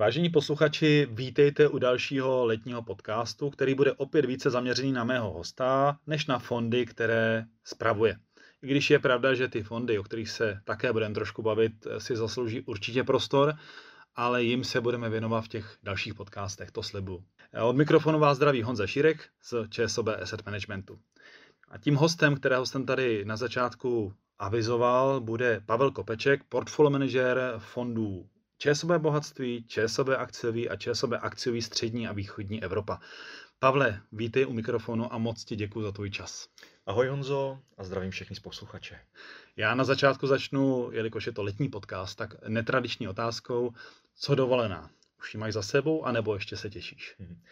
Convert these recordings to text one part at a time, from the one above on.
Vážení posluchači, vítejte u dalšího letního podcastu, který bude opět více zaměřený na mého hosta, než na fondy, které spravuje. I když je pravda, že ty fondy, o kterých se také budeme trošku bavit, si zaslouží určitě prostor, ale jim se budeme věnovat v těch dalších podcastech, to slibu. Od mikrofonu vás zdraví Honza Šírek z ČSOB Asset Managementu. A tím hostem, kterého jsem tady na začátku avizoval, bude Pavel Kopeček, portfolio manager fondů ČSOB bohatství, ČSOB akciový a ČSOB akciový střední a východní Evropa. Pavle, vítej u mikrofonu a moc ti děkuji za tvůj čas. Ahoj Honzo a zdravím všechny z posluchače. Já na začátku začnu, jelikož je to letní podcast, tak netradiční otázkou, co dovolená? Už ji máš za sebou, anebo ještě se těšíš? Mhm.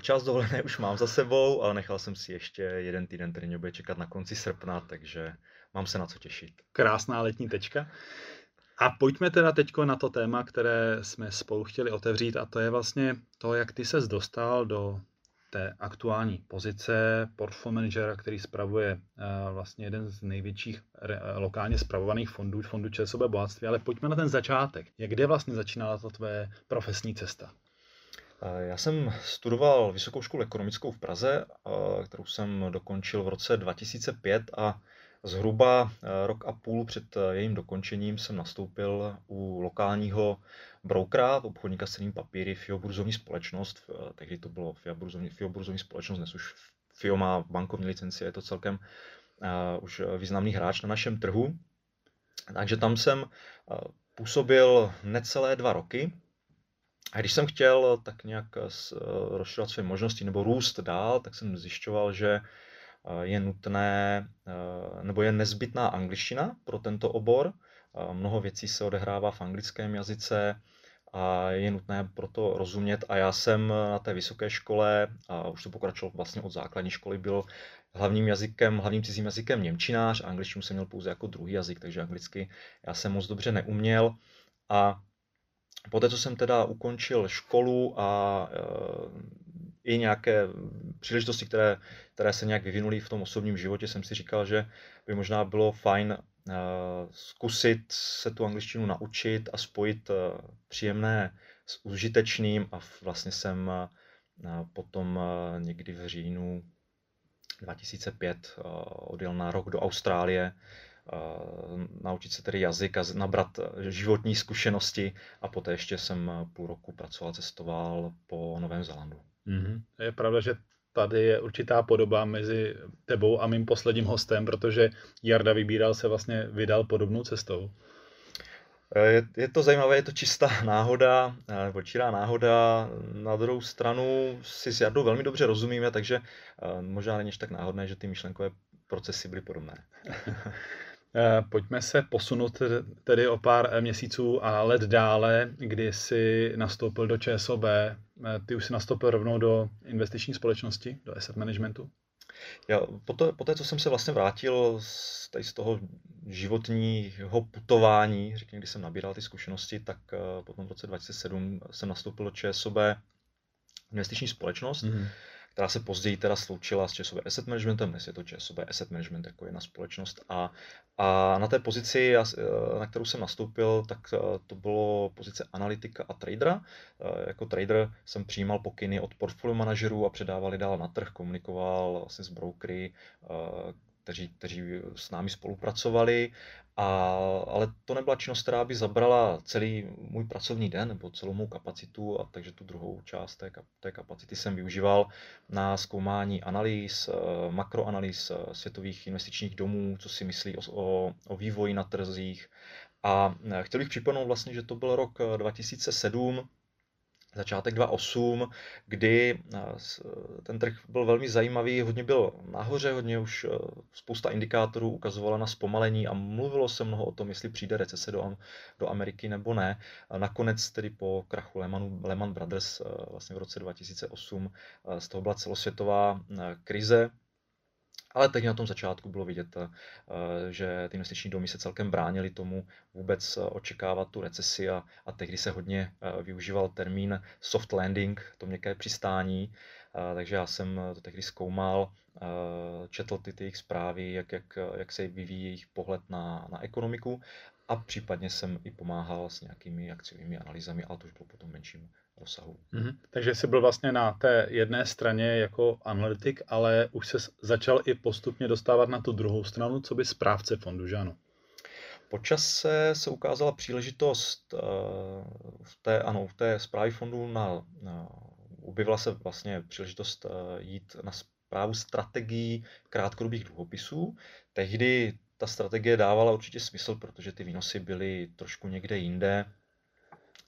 Čas dovolené už mám za sebou, ale nechal jsem si ještě jeden týden, který mě bude čekat na konci srpna, takže mám se na co těšit. Krásná letní tečka. A pojďme teda teď na to téma, které jsme spolu chtěli otevřít, a to je vlastně to, jak ty ses dostal do té aktuální pozice portfolio managera, který spravuje uh, vlastně jeden z největších re, lokálně spravovaných fondů, fondu ČSOB bohatství, ale pojďme na ten začátek. Jak kde vlastně začínala ta tvé profesní cesta? Já jsem studoval Vysokou školu ekonomickou v Praze, kterou jsem dokončil v roce 2005 a Zhruba eh, rok a půl před eh, jejím dokončením jsem nastoupil u lokálního brokera, obchodníka s cenými papíry, FIO burzovní společnost. Eh, tehdy to bylo FIO burzovní, FIO burzovní společnost, dnes už FIO má bankovní licenci, je to celkem uh, už významný hráč na našem trhu. Takže tam jsem působil necelé dva roky. A když jsem chtěl tak nějak rozšiřovat své možnosti nebo růst dál, tak jsem zjišťoval, že je nutné eh, nebo je nezbytná angličtina pro tento obor. Mnoho věcí se odehrává v anglickém jazyce a je nutné proto rozumět. A já jsem na té vysoké škole, a už to pokračovalo vlastně od základní školy, byl hlavním jazykem, hlavním cizím jazykem Němčinář, angličtinu jsem měl pouze jako druhý jazyk, takže anglicky já jsem moc dobře neuměl. A poté, co jsem teda ukončil školu a eh, i nějaké příležitosti, které, které se nějak vyvinuly v tom osobním životě, jsem si říkal, že by možná bylo fajn uh, zkusit se tu angličtinu naučit a spojit uh, příjemné s užitečným a vlastně jsem uh, potom někdy v říjnu 2005 uh, odjel na rok do Austrálie, naučit se tedy jazyk a nabrat životní zkušenosti a poté ještě jsem půl roku pracoval, cestoval po Novém Zélandu. Mm-hmm. Je pravda, že tady je určitá podoba mezi tebou a mým posledním hostem, protože Jarda Vybíral se vlastně vydal podobnou cestou. Eh, je, je to zajímavé, je to čistá náhoda, eh, nebo čirá náhoda. Na druhou stranu si s Jardou velmi dobře rozumíme, takže eh, možná není tak náhodné, že ty myšlenkové procesy byly podobné. Eh, pojďme se posunout tedy o pár měsíců a let dále, kdy jsi nastoupil do ČSOB. Eh, ty už jsi nastoupil rovnou do investiční společnosti, do asset managementu? Já, poté, poté, co jsem se vlastně vrátil z, tady z toho životního putování, řekněme, kdy jsem nabíral ty zkušenosti, tak potom v roce 2007 jsem nastoupil do ČSOB investiční společnost. Mm-hmm která se později teda sloučila s ČSOB Asset Managementem, dnes je to ČSOB Asset Management jako jedna společnost a, a na té pozici, na kterou jsem nastoupil, tak eh, to bylo pozice analytika a tradera. Eh, jako trader jsem přijímal pokyny od portfolio manažerů a předával je dál na trh, komunikoval vlastně s brokery, eh, kteří, kteří s námi spolupracovali, a, ale to nebyla činnost, která by zabrala celý můj pracovní den nebo celou mou kapacitu, a takže tu druhou část té, té kapacity jsem využíval na zkoumání analýz, eh, makroanalýz eh, světových investičních domů, co si myslí o, o, o vývoji na trzích. A eh, chtěl bych připomenout vlastně, že to byl rok 2007, začátek 2008, kdy eh, ten trh byl velmi zajímavý, hodně byl nahoře, hodně už eh, spousta indikátorů ukazovala na zpomalení a mluvilo se mnoho o tom, jestli přijde recese do, do Ameriky nebo ne. Nakonec tedy po krachu Lehman, Lehman Brothers eh, vlastně v roce 2008 z toho byla celosvětová krize, ale teď na tom začátku bylo vidět, eh, že ty investiční domy se celkem bránili tomu vůbec eh, očekávat tu recesi a, a tehdy se hodně eh, využíval termín soft landing, to měkké přistání, takže já jsem to tehdy zkoumal, četl ty, ty jejich zprávy, jak, jak, jak se vyvíjí jejich pohled na, na ekonomiku a případně jsem i pomáhal s nějakými akciovými analýzami, ale to už bylo potom menším rozsahu. Mm-hmm. Takže jsi byl vlastně na té jedné straně jako analytik, ale už se začal i postupně dostávat na tu druhou stranu, co by správce fondu, že ano? Po čase se ukázala příležitost uh, v té, ano, v té zprávě fondu na, na objevila se vlastně příležitost uh, jít na zprávu strategií krátkodobých dluhopisů. Tehdy ta strategie dávala určitě smysl, protože ty výnosy byly trošku někde jinde,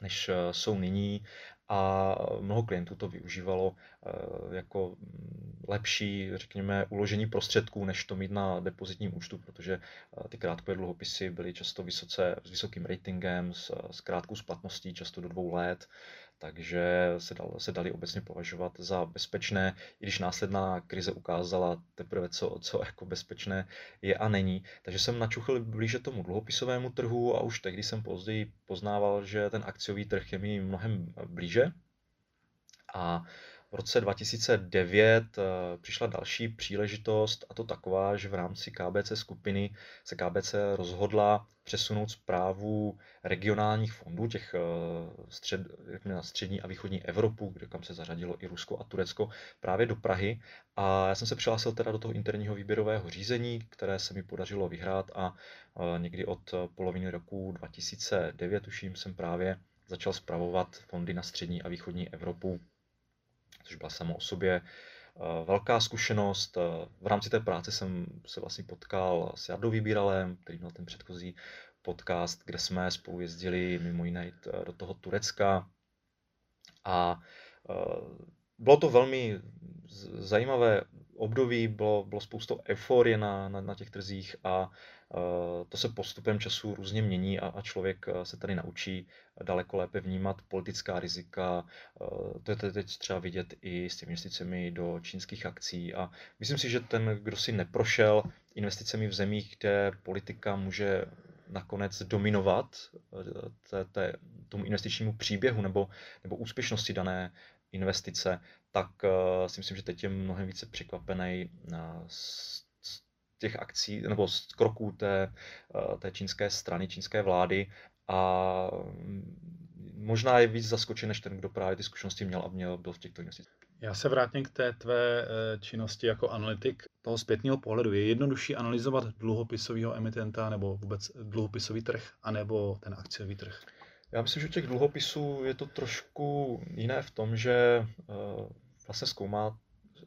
než eh, jsou nyní a mnoho klientů to využívalo eh, jako mm, lepší, řekněme, uložení prostředků, než to mít na depozitním účtu, protože eh, ty krátké dluhopisy byly často vysoce, s vysokým ratingem, s, s krátkou splatností, často do dvou let, takže se, dal, se dali obecně považovat za bezpečné, i když následná krize ukázala teprve, co, co jako bezpečné je a není. Takže jsem načuchl blíže tomu dluhopisovému trhu a už tehdy jsem později poznával, že ten akciový trh je mi mnohem blíže. A v roce 2009 eh, přišla další příležitost a to taková, že v rámci KBC skupiny se KBC rozhodla přesunout zprávu regionálních fondů, těch eh, střed, na střední a východní Evropu, kde kam se zařadilo i Rusko a Turecko, právě do Prahy. A já jsem se přihlásil teda do toho interního výběrového řízení, které se mi podařilo vyhrát a eh, někdy od poloviny roku 2009, tuším, jsem právě začal zpravovat fondy na střední a východní Evropu což byla sama o sobě eh, velká zkušenost. Eh, v rámci té práce jsem se vlastně potkal s Jardou Vybíralem, který měl ten předchozí podcast, kde jsme spolu jezdili mimo jiné eh, do toho Turecka. A bylo to velmi zajímavé období, bylo, bylo spoustu euforie na, na, na těch trzích a Eh, to se postupem času různě mění a, člověk eh, se tady naučí daleko lépe vnímat politická rizika. Eh, to je teď třeba vidět i s těmi investicemi do čínských akcí. A myslím si, že ten, kdo si neprošel investicemi v zemích, kde politika může nakonec dominovat té, té, tomu investičnímu příběhu nebo, nebo úspěšnosti dané investice, tak si myslím, že teď je mnohem více překvapený uh, těch akcí nebo z kroků té, eh, té čínské strany, čínské vlády a mm, možná je víc zaskočen, než ten, kdo právě ty zkušenosti měl a měl byl v těchto investicích. Já se vrátím k té tvé eh, činnosti jako analytik toho zpětného pohledu. Je jednodušší analyzovat dluhopisového emitenta nebo vůbec dluhopisový trh, anebo ten akciový trh? Já myslím, že u těch dluhopisů je to trošku jiné v tom, že uh, vlastně zkoumá,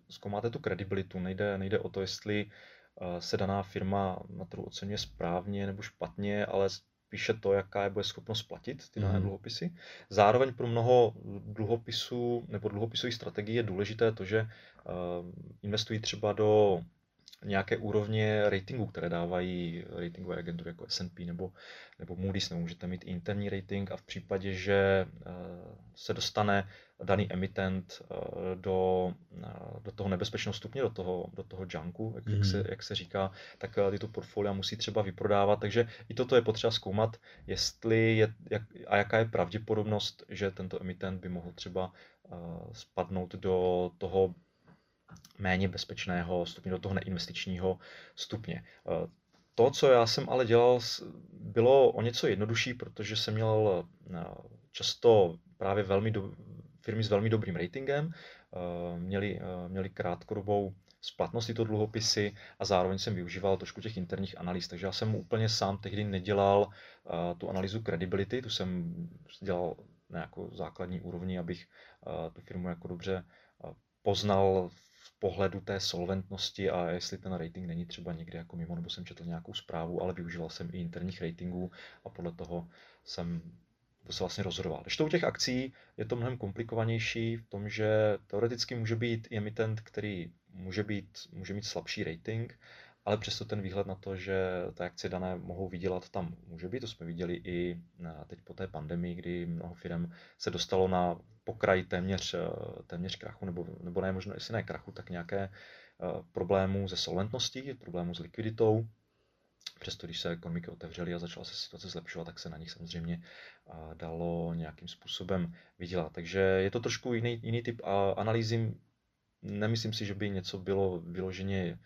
zkoumáte tu kredibilitu. Nejde, nejde o to, jestli se daná firma na trhu oceňuje správně nebo špatně, ale spíše to, jaká je bude schopnost platit ty dané mm. dluhopisy. Zároveň pro mnoho dluhopisů nebo dluhopisových strategií je důležité to, že investují třeba do nějaké úrovně ratingu, které dávají ratingové agentury jako S&P nebo, nebo Moody's, nebo můžete mít interní rating a v případě, že se dostane daný emitent eh, do, eh, do toho nebezpečného stupně, do toho, do toho junku, jak, mm. jak, se, mhm. jak se říká, tak eh, tyto portfolia musí třeba vyprodávat. Takže i toto je potřeba zkoumat, jestli je, jak, a jaká je pravděpodobnost, že tento emitent by mohl třeba spadnout do toho méně bezpečného stupně, do toho neinvestičního stupně. Uh, to, co já jsem ale dělal, bylo o něco jednodušší, protože jsem měl často právě velmi do, firmy s velmi dobrým ratingem, eh, měli, eh, měli krátkodobou splatnost tyto dluhopisy a zároveň jsem využíval trošku těch interních analýz, takže já jsem úplně sám tehdy nedělal eh, tu analýzu credibility, tu jsem dělal na jako základní úrovni, abych tu firmu jako dobře poznal v pohledu té solventnosti a jestli ten rating není třeba někde jako mimo, nebo jsem četl nějakou zprávu, ale využíval jsem i interních ratingů a podle toho jsem to se vlastně rozhodoval. Když to u těch akcí je to mnohem komplikovanější v tom, že teoreticky může být emitent, který může, být, může mít slabší rating, ale přesto ten výhled na to, že ty akcie dané mohou vydělat, tam může být. To jsme viděli i teď po té pandemii, kdy mnoho firm se dostalo na pokraj téměř, téměř krachu, nebo, nebo ne možná, jestli ne krachu, tak nějaké eh, problémů se solventností, problémů s likviditou. Přesto, když se ekonomiky otevřely a začala se situace zlepšovat, tak se na nich samozřejmě dalo nějakým způsobem vydělat. Takže je to trošku jiný, jiný typ analýzy. Nemyslím si, že by něco bylo vyloženě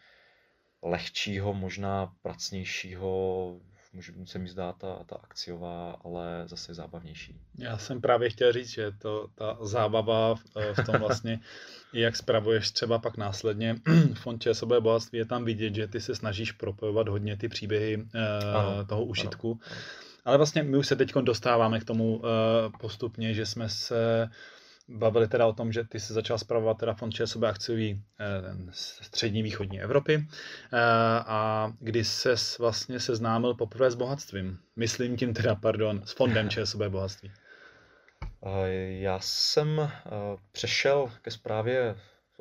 lehčího, možná pracnějšího může se mi zdát ta, ta akciová, ale zase zábavnější. Já jsem právě chtěl říct, že to, ta zábava v, eh, v tom vlastně, jak spravuješ třeba pak následně fond ČSOB bohatství, je tam vidět, že ty se snažíš propojovat hodně ty příběhy ano, toho užitku. Ano, ano. Ale vlastně my už se teď dostáváme k tomu postupně, že jsme se bavili teda o tom, že ty se začal zpravovat teda fond ČSOB akciový eh, střední východní Evropy eh, a kdy se vlastně seznámil poprvé s bohatstvím. Myslím tím teda, pardon, s fondem ČSOB bohatství. Já jsem přešel ke zprávě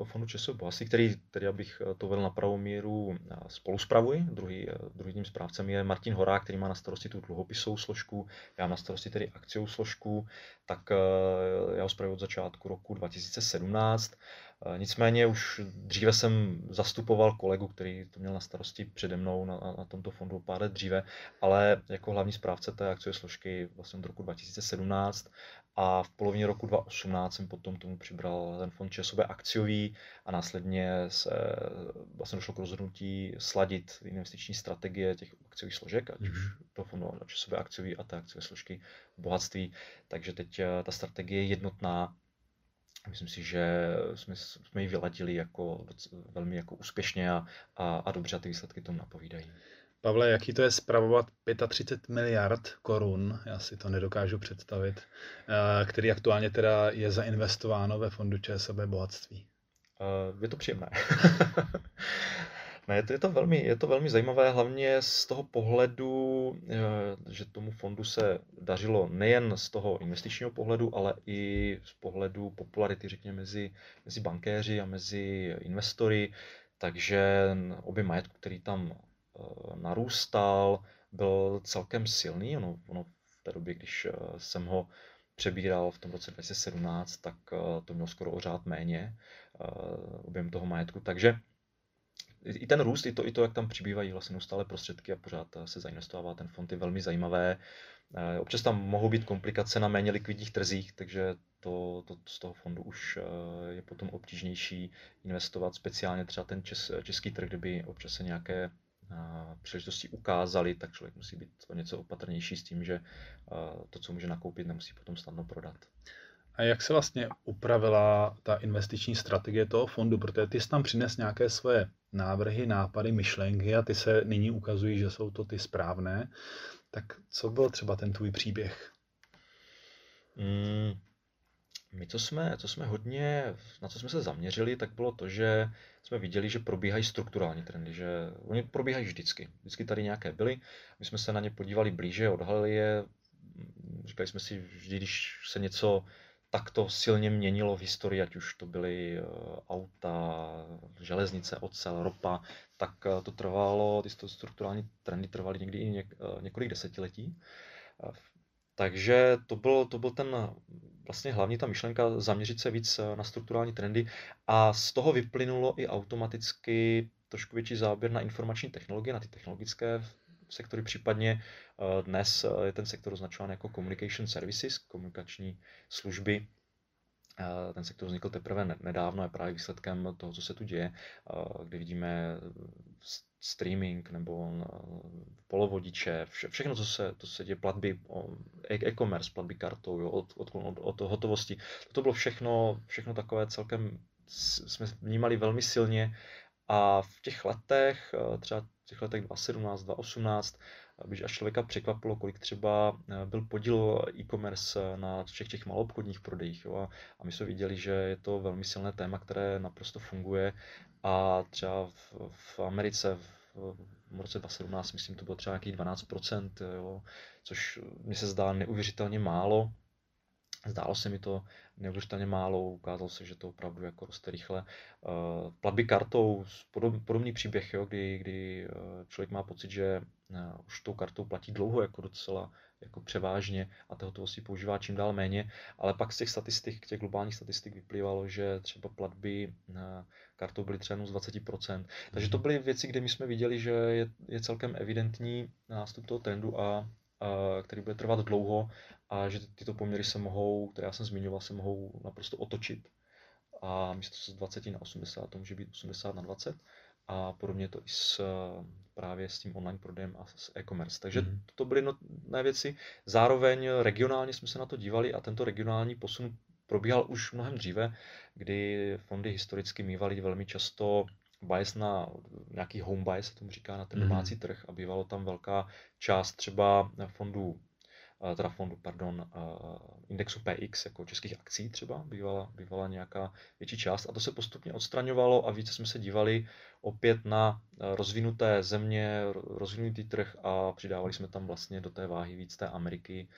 fondu Českého bohatství, který, který abych to vedl na pravou míru, spolu spravuji. Druhý, druhým správcem je Martin Horák, který má na starosti tu dluhopisovou složku, já mám na starosti tedy akciovou složku, tak já ho spravuji od začátku roku 2017. Nicméně už dříve jsem zastupoval kolegu, který to měl na starosti přede mnou na, na tomto fondu pár let dříve, ale jako hlavní správce té akciové složky vlastně od roku 2017 a v polovině roku 2018 jsem potom tomu přibral ten fond ČSOB akciový a následně se vlastně došlo k rozhodnutí sladit investiční strategie těch akciových složek, ať už mhm. to fondu ČSOB akciový a té akciové složky bohatství. Takže teď eh, ta strategie je jednotná. Myslím si, že jsme, jsme ji vyladili jako velmi jako úspěšně a, a, a dobře a ty výsledky tomu napovídají. Pavle, jaký to je spravovat 35 miliard korun, já si to nedokážu představit, eh, který aktuálně teda je zainvestováno ve fondu ČSB bohatství? Uh, je to příjemné. ne, to je, to velmi, je to velmi zajímavé, hlavně z toho pohledu, eh, že tomu fondu se dařilo nejen z toho investičního pohledu, ale i z pohledu popularity, řekněme, mezi, mezi bankéři a mezi investory. Takže obě majetku, který tam Eh, narůstal, byl celkem silný. Ono, ono v té době, když eh, jsem ho přebíral v tom roce 2017, tak eh, to mělo skoro o řád méně objem toho majetku. Takže i ten růst, i to, i to, jak tam přibývají vlastně neustále prostředky a pořád se zainvestovává ten fond, je velmi zajímavé. Občas tam mohou být komplikace na méně likvidních trzích, takže to, to z toho fondu už je potom obtížnější investovat, speciálně třeba ten čes, český trh, kdyby občas se nějaké příležitosti ukázali, tak člověk musí být o něco opatrnější s tím, že to, co může nakoupit, nemusí potom snadno prodat. A jak se vlastně upravila ta investiční strategie toho fondu? Protože ty jsi tam přines nějaké svoje návrhy, nápady, myšlenky a ty se nyní ukazují, že jsou to ty správné. Tak co byl třeba ten tvůj příběh? Mm, my, co jsme, co jsme hodně, na co jsme se zaměřili, tak bylo to, že jsme viděli, že probíhají strukturální trendy, že oni probíhají vždycky. Vždycky tady nějaké byly, my jsme se na ně podívali blíže, odhalili je, říkali jsme si vždy, když se něco takto silně měnilo v historii, ať už to byly eh, auta, železnice, ocel, ropa, tak eh, to trvalo, ty strukturální trendy trvaly někdy i něk, eh, několik desetiletí. Takže to byl, to byl ten vlastně hlavní ta myšlenka zaměřit se víc eh, na strukturální trendy. A z toho vyplynulo i automaticky trošku větší záběr na informační technologie, na ty technologické sektory, případně eh, dnes eh, je ten sektor označován jako communication services, komunikační služby, ten sektor vznikl teprve nedávno, je právě výsledkem toho, co se tu děje, kdy vidíme streaming nebo polovodiče, vše, všechno, co se, to se děje, platby, e- e-commerce, platby kartou, jo, od, od, od, od hotovosti. To bylo všechno, všechno takové celkem, jsme vnímali velmi silně a v těch letech, třeba v těch letech 2017, 2018, když až člověka překvapilo, kolik třeba eh, byl podíl e-commerce na všech těch maloobchodních prodejích. Jo? A, my jsme viděli, že je to velmi silné téma, které naprosto funguje a třeba v, v Americe v, v roce 2017, myslím, to bylo třeba nějakých 12%, jo? což mi se zdá neuvěřitelně málo. Zdálo se mi to neuvěřitelně málo, ukázalo se, že to opravdu jako roste rychle. Uh, platby kartou, podobný příběh, jo, kdy, kdy eh, člověk má pocit, že už tou kartou platí dlouho jako docela jako převážně a té hotovosti používá čím dál méně, ale pak z těch statistik, těch globálních statistik vyplývalo, že třeba platby kartou byly třeba z 20%. Takže to mhm. byly věci, kde my jsme viděli, že je, je celkem evidentní nástup toho trendu a který bude trvat dlouho a že tyto poměry se mohou, které já jsem zmiňoval, se mohou naprosto otočit a místo z 20 na 80 to může být 80 na 20 a podobně to i s, právě s tím online prodejem a s e-commerce. Takže mm. to byly nutné věci. Zároveň regionálně jsme se na to dívali a tento regionální posun probíhal už mnohem dříve, kdy fondy historicky mývaly velmi často bias na nějaký home bias, se tomu říká, na ten domácí trh a bývalo tam velká část třeba fondů Eh, teda fondu, pardon, eh, indexu PX, jako českých akcí třeba, bývala, bývala nějaká větší část. A to se postupně odstraňovalo a více jsme se dívali opět na eh, rozvinuté země, rozvinutý trh a přidávali jsme tam vlastně do té váhy víc té Ameriky,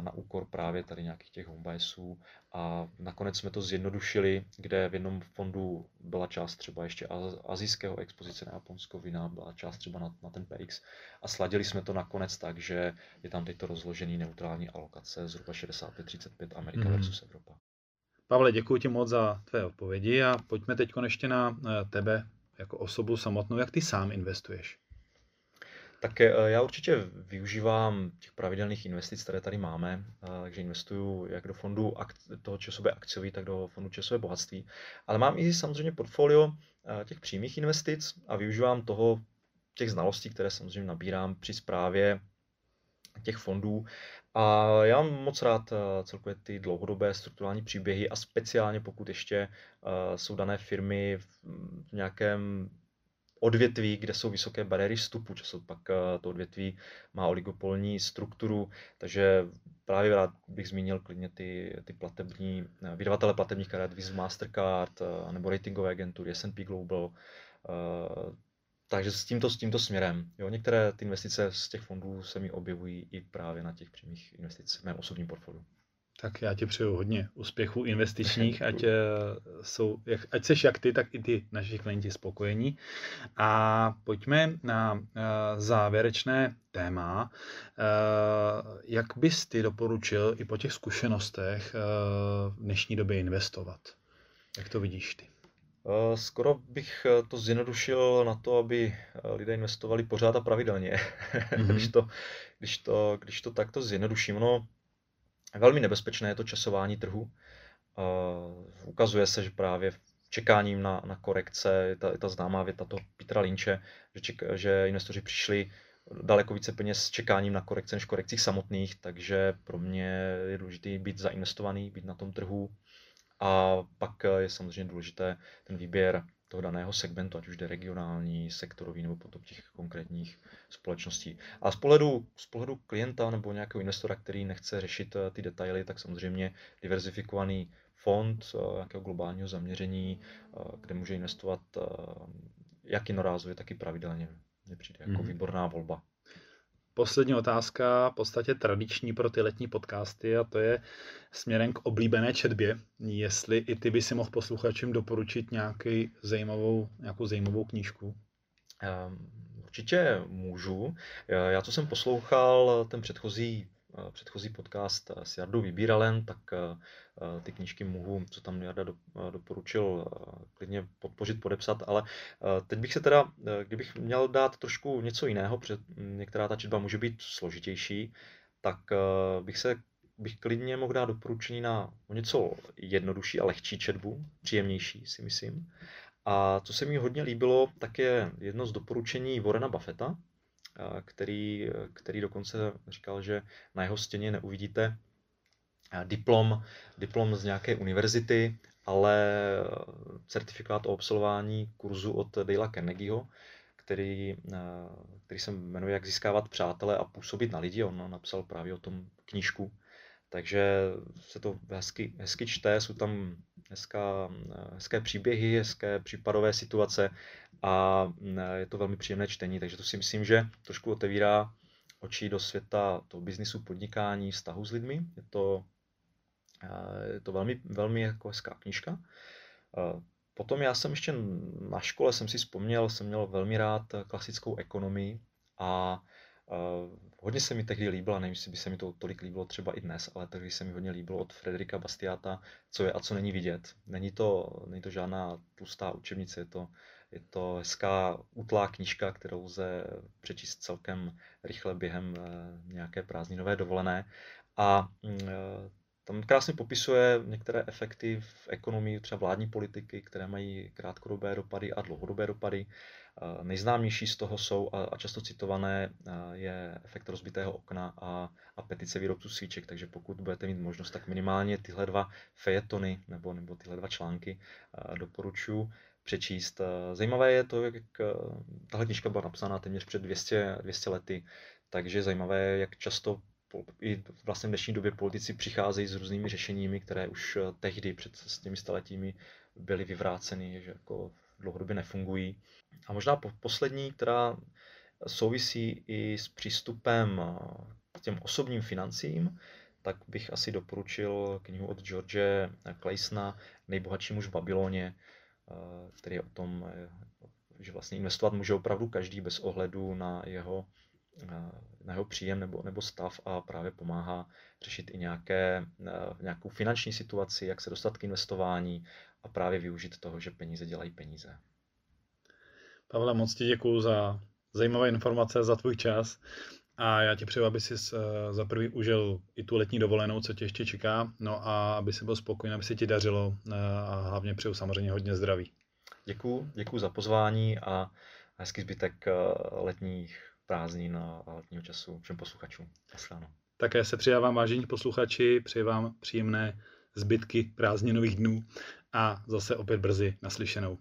na úkor právě tady nějakých těch homebiasů a nakonec jsme to zjednodušili, kde v jednom fondu byla část třeba ještě azijského expozice na Japonsko, vina byla část třeba na, na ten PX a sladili jsme to nakonec tak, že je tam teď to rozložený neutrální alokace zhruba 65-35 Amerika mm. versus Evropa. Pavle, děkuji ti moc za tvé odpovědi a pojďme teď ještě na eh, tebe jako osobu samotnou, jak ty sám investuješ. Tak eh, já určitě využívám těch pravidelných investic, které tady máme, eh, takže investuju jak do fondu toho časové akciový, tak do fondu časové bohatství. Ale mám i samozřejmě portfolio eh, těch přímých investic a využívám toho těch znalostí, které samozřejmě nabírám při správě těch fondů. A já mám moc rád celkově ty dlouhodobé strukturální příběhy a speciálně pokud ještě jsou dané firmy v nějakém odvětví, kde jsou vysoké bariéry vstupu, často pak eh, to odvětví má oligopolní strukturu, takže právě rád bych zmínil klidně ty, ty platební, eh, vydavatele platebních karet, Visa Mastercard, eh, nebo ratingové agentury, S&P Global, takže s tímto, s tímto směrem. Jo, některé ty investice z těch fondů se mi objevují i právě na těch přímých investicích v mém osobním portfoliu. Tak já ti přeju hodně úspěchů investičních, ať, eh, jsou, jak, ať seš jak ty, tak i ty naši klienti spokojení. A pojďme na eh, závěrečné téma. Eh, jak bys ty doporučil i po těch zkušenostech v dnešní době investovat? Jak to vidíš ty? Skoro bych to zjednodušil na to, aby lidé investovali pořád a pravidelně. Mm-hmm. když, to, když, to, když to takto zjednoduším. No, Velmi nebezpečné je to časování trhu. Uh, ukazuje se, že právě čekáním na, na korekce, je ta, ta známá věta toho Petra Lynče, že, ček, že investoři přišli daleko více peněz s čekáním na korekce než korekcích samotných, takže pro mě je důležité být zainvestovaný, být na tom trhu a pak je samozřejmě důležité ten výběr toho daného segmentu, ať už jde regionální, sektorový nebo potom těch konkrétních společností. A z pohledu, z pohledu klienta nebo nějakého investora, který nechce řešit eh, ty detaily, tak samozřejmě diverzifikovaný fond eh, nějakého globálního zaměření, eh, kde může investovat jak jednorázově, tak i pravidelně. Mně přijde jako mm-hmm. výborná volba. Poslední otázka, v podstatě tradiční pro ty letní podcasty a to je směrem k oblíbené četbě. Jestli i ty by si mohl posluchačům doporučit nějaký zajímavou, nějakou zajímavou knížku? Um, určitě můžu. Já, co jsem poslouchal ten předchozí předchozí podcast eh, s Jardou Vybíralem, tak eh, ty knížky mohu, co tam Jarda doporučil, klidně podpořit, podepsat, ale teď bych se teda, kdybych měl dát trošku něco jiného, protože některá ta četba může být složitější, tak bych se bych klidně mohl dát doporučení na něco jednodušší a lehčí četbu, příjemnější si myslím. A co se mi hodně líbilo, tak je jedno z doporučení Warrena Buffetta, který, který dokonce říkal, že na jeho stěně neuvidíte diplom, diplom z nějaké univerzity, ale certifikát o absolvování kurzu od Dale Carnegieho, který, který se jmenuje Jak získávat přátele a působit na lidi. On napsal právě o tom knížku, takže se to hezky, hezky čte, jsou tam hezká, hezké příběhy, hezké případové situace a je to velmi příjemné čtení, takže to si myslím, že trošku otevírá oči do světa toho biznisu, podnikání, vztahu s lidmi. Je to, je to velmi, velmi jako hezká knížka. Potom já jsem ještě na škole, jsem si vzpomněl, jsem měl velmi rád klasickou ekonomii a hodně se mi tehdy líbila, nevím, jestli by se mi to tolik líbilo třeba i dnes, ale tehdy se mi hodně líbilo od Frederika Bastiata, co je a co není vidět. Není to, není to žádná tlustá učebnice, je to, je to hezká útlá knížka, kterou lze přečíst celkem rychle během uh, nějaké prázdninové dovolené. A uh, tam krásně popisuje některé efekty v ekonomii, třeba vládní politiky, které mají krátkodobé dopady a dlouhodobé dopady. Nejznámější z toho jsou a často citované je efekt rozbitého okna a, a petice výrobců svíček, takže pokud budete mít možnost, tak minimálně tyhle dva fejetony nebo, nebo tyhle dva články doporučuji přečíst. Zajímavé je to, jak tahle knižka byla napsána téměř před 200, 200 lety, takže zajímavé je, jak často i vlastně v dnešní době politici přicházejí s různými řešeními, které už tehdy před těmi staletími byly vyvráceny, že jako dlouhodobě nefungují. A možná poslední, která souvisí i s přístupem k těm osobním financím, tak bych asi doporučil knihu od George Claysona Nejbohatší muž v Babyloně, který je o tom, že vlastně investovat může opravdu každý bez ohledu na jeho, na jeho příjem nebo, nebo stav a právě pomáhá řešit i nějaké, nějakou finanční situaci, jak se dostat k investování a právě využít toho, že peníze dělají peníze. Pavle, moc ti děkuju za zajímavé informace, za tvůj čas. A já ti přeju, aby si eh, za prvý užil i tu letní dovolenou, co tě ještě čeká, no a aby si byl spokojený, aby se ti dařilo eh, a hlavně přeju samozřejmě hodně zdraví. Děkuji, děkuji za pozvání a hezký zbytek eh, letních prázdnin a letního času všem posluchačům. Nasláno. Také se přidávám vážení posluchači, přeji vám příjemné zbytky prázdninových dnů a zase opět brzy naslyšenou.